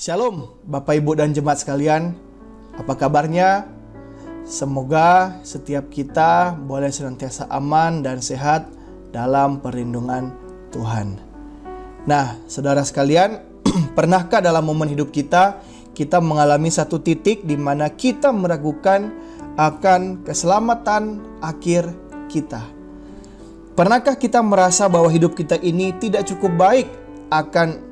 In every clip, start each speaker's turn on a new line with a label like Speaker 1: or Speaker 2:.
Speaker 1: Shalom Bapak Ibu dan jemaat sekalian. Apa kabarnya? Semoga setiap kita boleh senantiasa aman dan sehat dalam perlindungan Tuhan. Nah saudara sekalian Pernahkah dalam momen hidup kita Kita mengalami satu titik di mana kita meragukan akan keselamatan akhir kita? Pernahkah kita merasa bahwa hidup kita ini tidak cukup baik akan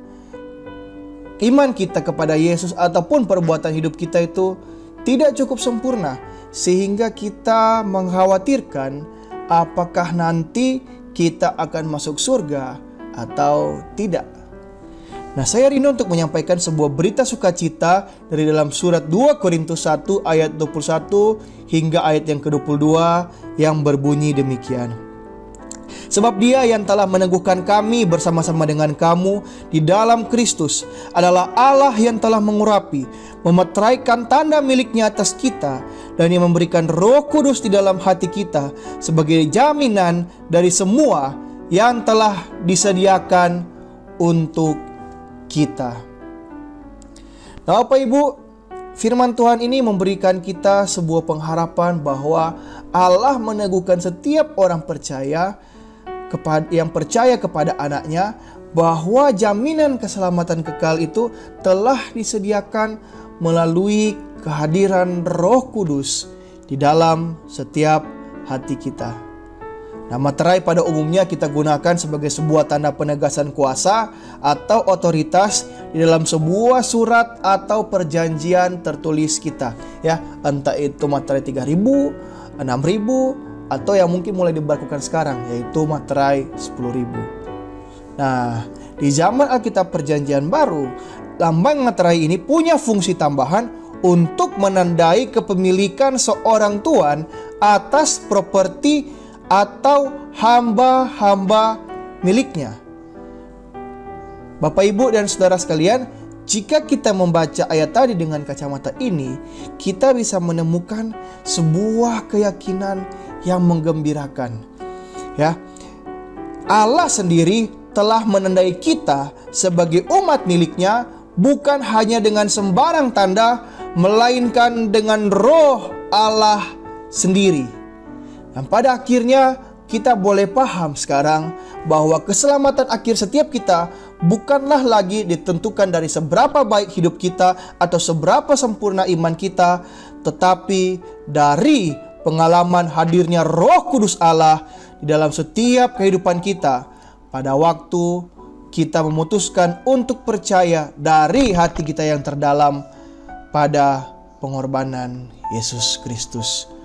Speaker 1: iman kita kepada Yesus ataupun perbuatan hidup kita itu tidak cukup sempurna sehingga kita mengkhawatirkan apakah nanti kita akan masuk surga atau tidak. Nah, saya rindu untuk menyampaikan sebuah berita sukacita dari dalam surat 2 Korintus 1 ayat 21 hingga ayat yang ke-22 yang berbunyi demikian. Sebab dia yang telah meneguhkan kami bersama-sama dengan kamu di dalam Kristus adalah Allah yang telah mengurapi, memeteraikan tanda miliknya atas kita, dan yang memberikan roh kudus di dalam hati kita sebagai jaminan dari semua yang telah disediakan untuk kita. Nah Bapak Ibu, firman Tuhan ini memberikan kita sebuah pengharapan bahwa Allah meneguhkan setiap orang percaya yang percaya kepada anaknya bahwa jaminan keselamatan kekal itu telah disediakan melalui kehadiran Roh Kudus di dalam setiap hati kita. Nah, materai pada umumnya kita gunakan sebagai sebuah tanda penegasan kuasa atau otoritas di dalam sebuah surat atau perjanjian tertulis kita, ya. Entah itu materai 3000, 6000, atau yang mungkin mulai diberlakukan sekarang yaitu materai 10.000. Nah, di zaman Alkitab Perjanjian Baru, lambang materai ini punya fungsi tambahan untuk menandai kepemilikan seorang tuan atas properti atau hamba-hamba miliknya. Bapak, Ibu, dan saudara sekalian, jika kita membaca ayat tadi dengan kacamata ini, kita bisa menemukan sebuah keyakinan yang menggembirakan. Ya. Allah sendiri telah menandai kita sebagai umat miliknya bukan hanya dengan sembarang tanda melainkan dengan roh Allah sendiri. Dan pada akhirnya kita boleh paham sekarang bahwa keselamatan akhir setiap kita bukanlah lagi ditentukan dari seberapa baik hidup kita atau seberapa sempurna iman kita, tetapi dari pengalaman hadirnya Roh Kudus Allah di dalam setiap kehidupan kita pada waktu kita memutuskan untuk percaya dari hati kita yang terdalam pada pengorbanan Yesus Kristus.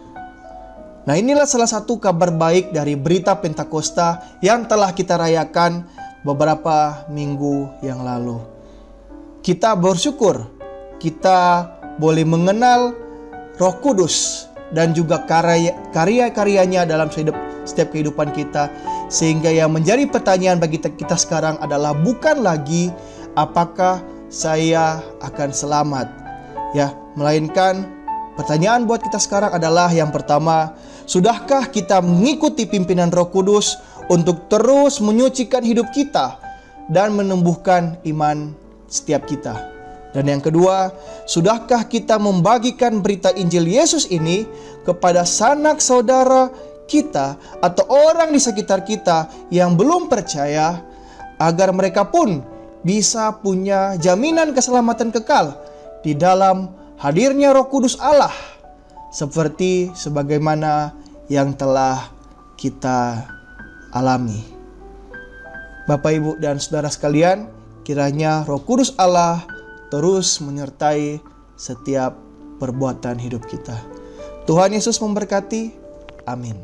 Speaker 1: Nah, inilah salah satu kabar baik dari berita Pentakosta yang telah kita rayakan beberapa minggu yang lalu. Kita bersyukur kita boleh mengenal Roh Kudus dan juga karya-karyanya dalam setiap kehidupan kita sehingga yang menjadi pertanyaan bagi kita sekarang adalah bukan lagi apakah saya akan selamat ya melainkan pertanyaan buat kita sekarang adalah yang pertama sudahkah kita mengikuti pimpinan Roh Kudus untuk terus menyucikan hidup kita dan menumbuhkan iman setiap kita? Dan yang kedua, sudahkah kita membagikan berita Injil Yesus ini kepada sanak saudara kita atau orang di sekitar kita yang belum percaya agar mereka pun bisa punya jaminan keselamatan kekal di dalam hadirnya Roh Kudus Allah seperti sebagaimana yang telah kita alami. Bapak, Ibu, dan saudara sekalian, kiranya Roh Kudus Allah terus menyertai setiap perbuatan hidup kita. Tuhan Yesus memberkati. Amin.